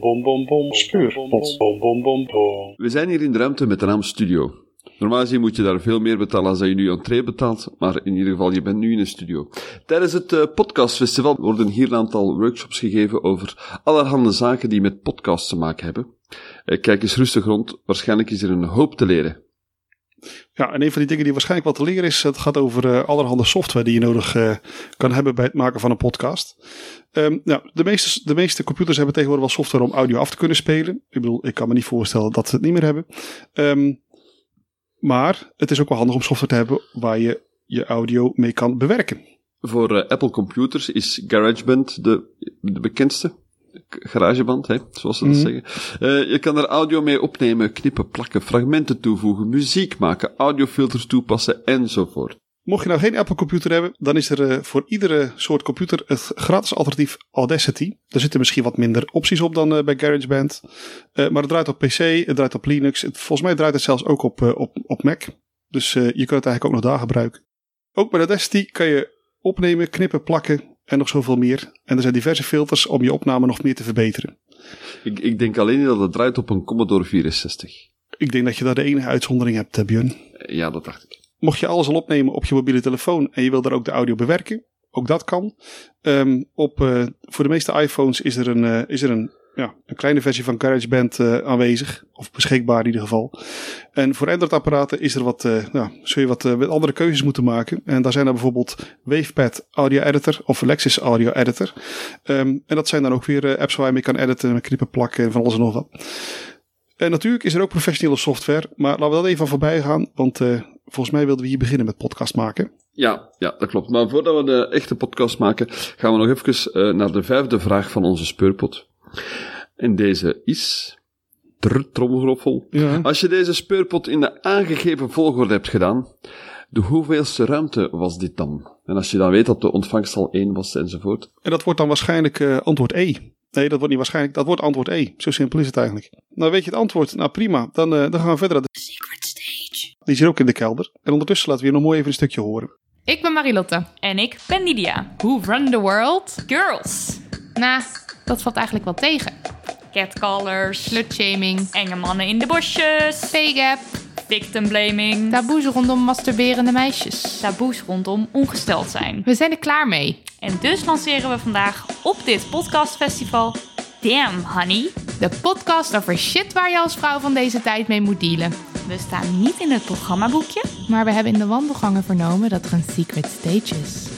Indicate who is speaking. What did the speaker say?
Speaker 1: bom bom bom bom speurpot bom bom bom bom.
Speaker 2: We zijn hier in de ruimte met de naam Studio. Normaal gezien moet je daar veel meer betalen als je nu entree betaalt, maar in ieder geval, je bent nu in een studio. Tijdens het uh, podcastfestival worden hier een aantal workshops gegeven over allerhande zaken die met podcasts te maken hebben. Uh, kijk eens rustig rond, waarschijnlijk is er een hoop te leren.
Speaker 3: Ja, en een van die dingen die waarschijnlijk wat te leren is, het gaat over uh, allerhande software die je nodig uh, kan hebben bij het maken van een podcast. Um, nou, de meeste, de meeste computers hebben tegenwoordig wel software om audio af te kunnen spelen. Ik bedoel, ik kan me niet voorstellen dat ze het niet meer hebben. Um, maar het is ook wel handig om software te hebben waar je je audio mee kan bewerken.
Speaker 2: Voor uh, Apple computers is GarageBand de, de bekendste. Garageband, hè, zoals ze dat mm. zeggen. Uh, je kan er audio mee opnemen, knippen, plakken, fragmenten toevoegen, muziek maken, audiofilters toepassen enzovoort.
Speaker 3: Mocht je nou geen Apple computer hebben, dan is er uh, voor iedere soort computer het gratis alternatief Audacity. Daar zitten misschien wat minder opties op dan uh, bij GarageBand. Maar het draait op PC, het draait op Linux. Het, volgens mij draait het zelfs ook op, op, op Mac. Dus je kunt het eigenlijk ook nog daar gebruiken. Ook bij Audacity kan je opnemen, knippen, plakken en nog zoveel meer. En er zijn diverse filters om je opname nog meer te verbeteren.
Speaker 2: Ik, ik denk alleen dat het draait op een Commodore 64.
Speaker 3: Ik denk dat je daar de enige uitzondering hebt, Björn.
Speaker 2: Ja, dat dacht ik.
Speaker 3: Mocht je alles al opnemen op je mobiele telefoon en je wil daar ook de audio bewerken, ook dat kan. Um, op, uh, voor de meeste iPhones is er een, uh, is er een, ja, een kleine versie van GarageBand uh, aanwezig, of beschikbaar in ieder geval. En voor Android-apparaten is er wat, nou, zul je wat andere keuzes moeten maken. En daar zijn er bijvoorbeeld Wavepad Audio Editor of Lexis Audio Editor. Um, en dat zijn dan ook weer apps waar je mee kan editen, knippen, plakken en van alles en nog wat. En natuurlijk is er ook professionele software, maar laten we dat even voorbij gaan, want volgens mij wilden we hier beginnen met podcast maken.
Speaker 2: Ja, ja, dat klopt. Maar voordat we de echte podcast maken, gaan we nog even naar de vijfde vraag van onze speurpot. En deze is... Trommelgroffel. Ja. Als je deze speurpot in de aangegeven volgorde hebt gedaan, de hoeveelste ruimte was dit dan? En als je dan weet dat de ontvangst al 1 was enzovoort.
Speaker 3: En dat wordt dan waarschijnlijk uh, antwoord E. Nee, dat wordt niet waarschijnlijk. Dat wordt antwoord E. Zo simpel is het eigenlijk. Nou, weet je het antwoord? Nou, prima. Dan, uh, dan gaan we verder. Secret Stage. Die is hier ook in de kelder. En ondertussen laten we hier nog mooi even een stukje horen.
Speaker 4: Ik ben Marilotte.
Speaker 5: En ik ben Lydia.
Speaker 4: Who run the world?
Speaker 5: Girls.
Speaker 4: Nou, dat valt eigenlijk wel tegen.
Speaker 5: Catcallers.
Speaker 4: Slutshaming.
Speaker 5: Enge mannen in de bosjes.
Speaker 4: Fake-app.
Speaker 5: Victim blaming.
Speaker 4: Taboes rondom masturberende meisjes.
Speaker 5: Taboes rondom ongesteld zijn.
Speaker 4: We zijn er klaar mee.
Speaker 5: En dus lanceren we vandaag op dit podcastfestival Damn Honey.
Speaker 4: De podcast over shit waar je als vrouw van deze tijd mee moet dealen.
Speaker 5: We staan niet in het programmaboekje.
Speaker 4: Maar we hebben in de wandelgangen vernomen dat er een secret stage is.